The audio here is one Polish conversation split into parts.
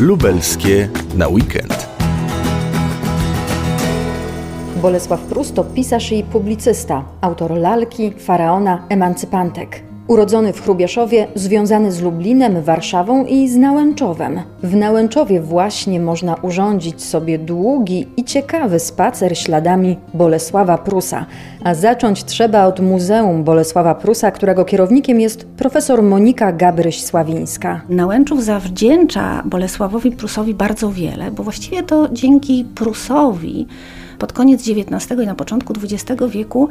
lubelskie na weekend. Bolesław Prus to pisarz i publicysta, autor lalki, faraona, emancypantek. Urodzony w Chrubieszowie, związany z Lublinem, Warszawą i z Nałęczowem. W Nałęczowie właśnie można urządzić sobie długi i ciekawy spacer śladami Bolesława Prusa. A zacząć trzeba od Muzeum Bolesława Prusa, którego kierownikiem jest profesor Monika Gabryś-Sławińska. Nałęczów zawdzięcza Bolesławowi Prusowi bardzo wiele, bo właściwie to dzięki Prusowi pod koniec XIX i na początku XX wieku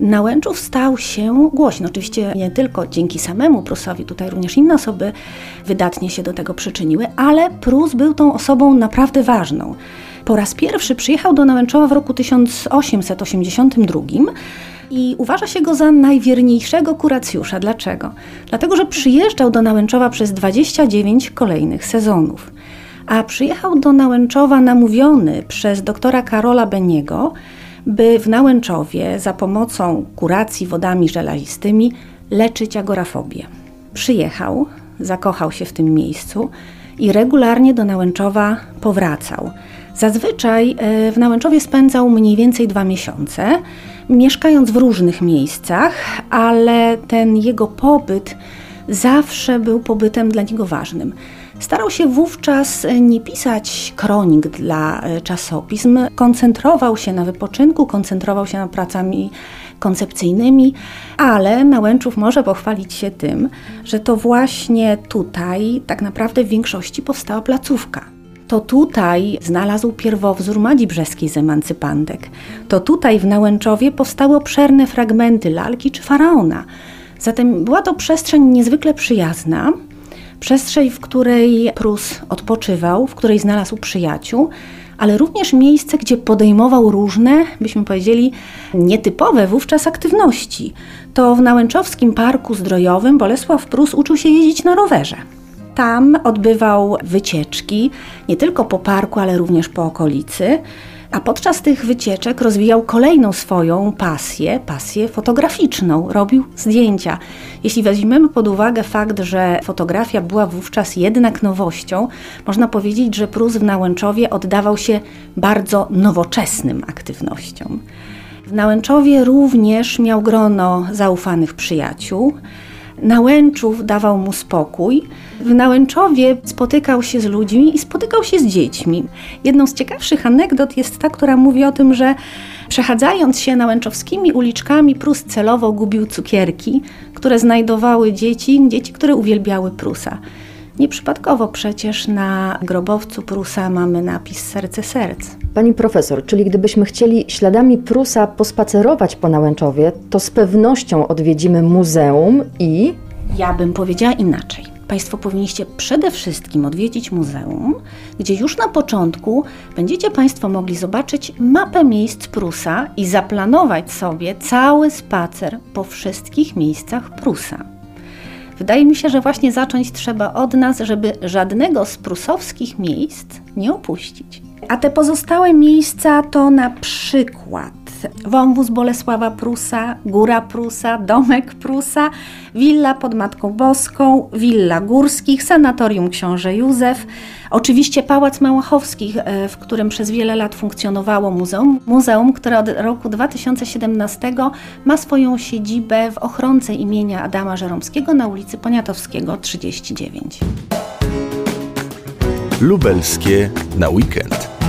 Nałęczów stał się głośny. Oczywiście nie tylko dzięki samemu Prusowi, tutaj również inne osoby wydatnie się do tego przyczyniły, ale Prus był tą osobą naprawdę ważną. Po raz pierwszy przyjechał do Nałęczowa w roku 1882 i uważa się go za najwierniejszego kuracjusza. Dlaczego? Dlatego, że przyjeżdżał do Nałęczowa przez 29 kolejnych sezonów a przyjechał do Nałęczowa namówiony przez doktora Karola Beniego, by w Nałęczowie za pomocą kuracji wodami żelazistymi leczyć agorafobię. Przyjechał, zakochał się w tym miejscu i regularnie do Nałęczowa powracał. Zazwyczaj e, w Nałęczowie spędzał mniej więcej dwa miesiące, mieszkając w różnych miejscach, ale ten jego pobyt zawsze był pobytem dla niego ważnym. Starał się wówczas e, nie pisać kronik dla e, czasopism, koncentrował się na wypoczynku, koncentrował się nad pracami koncepcyjnymi, ale Nałęczów może pochwalić się tym, że to właśnie tutaj tak naprawdę w większości powstała placówka. To tutaj znalazł pierwowzór Madzi Brzeskiej z emancypantek. To tutaj w Nałęczowie powstały obszerne fragmenty lalki czy faraona. Zatem była to przestrzeń niezwykle przyjazna, przestrzeń, w której Prus odpoczywał, w której znalazł przyjaciół, ale również miejsce, gdzie podejmował różne, byśmy powiedzieli, nietypowe wówczas aktywności. To w Nałęczowskim Parku Zdrojowym Bolesław Prus uczył się jeździć na rowerze. Tam odbywał wycieczki nie tylko po parku, ale również po okolicy. A podczas tych wycieczek rozwijał kolejną swoją pasję, pasję fotograficzną. Robił zdjęcia. Jeśli weźmiemy pod uwagę fakt, że fotografia była wówczas jednak nowością, można powiedzieć, że Prus w Nałęczowie oddawał się bardzo nowoczesnym aktywnościom. W Nałęczowie również miał grono zaufanych przyjaciół. Nałęczów dawał mu spokój. W Nałęczowie spotykał się z ludźmi i spotykał się z dziećmi. Jedną z ciekawszych anegdot jest ta, która mówi o tym, że przechadzając się nałęczowskimi uliczkami, Prus celowo gubił cukierki, które znajdowały dzieci, dzieci, które uwielbiały Prusa. Nieprzypadkowo przecież na grobowcu Prusa mamy napis Serce Serc. Pani profesor, czyli gdybyśmy chcieli śladami Prusa pospacerować po Nałęczowie, to z pewnością odwiedzimy muzeum i... Ja bym powiedziała inaczej. Państwo powinniście przede wszystkim odwiedzić muzeum, gdzie już na początku będziecie Państwo mogli zobaczyć mapę miejsc Prusa i zaplanować sobie cały spacer po wszystkich miejscach Prusa. Wydaje mi się, że właśnie zacząć trzeba od nas, żeby żadnego z prusowskich miejsc nie opuścić. A te pozostałe miejsca to na przykład wąwóz Bolesława Prusa, Góra Prusa, Domek Prusa, Willa pod Matką Boską, Willa Górskich, Sanatorium Książę Józef, oczywiście Pałac Małachowskich, e, w którym przez wiele lat funkcjonowało muzeum. Muzeum, które od roku 2017 ma swoją siedzibę w ochronce imienia Adama Żeromskiego na ulicy Poniatowskiego 39. Lubelskie na weekend.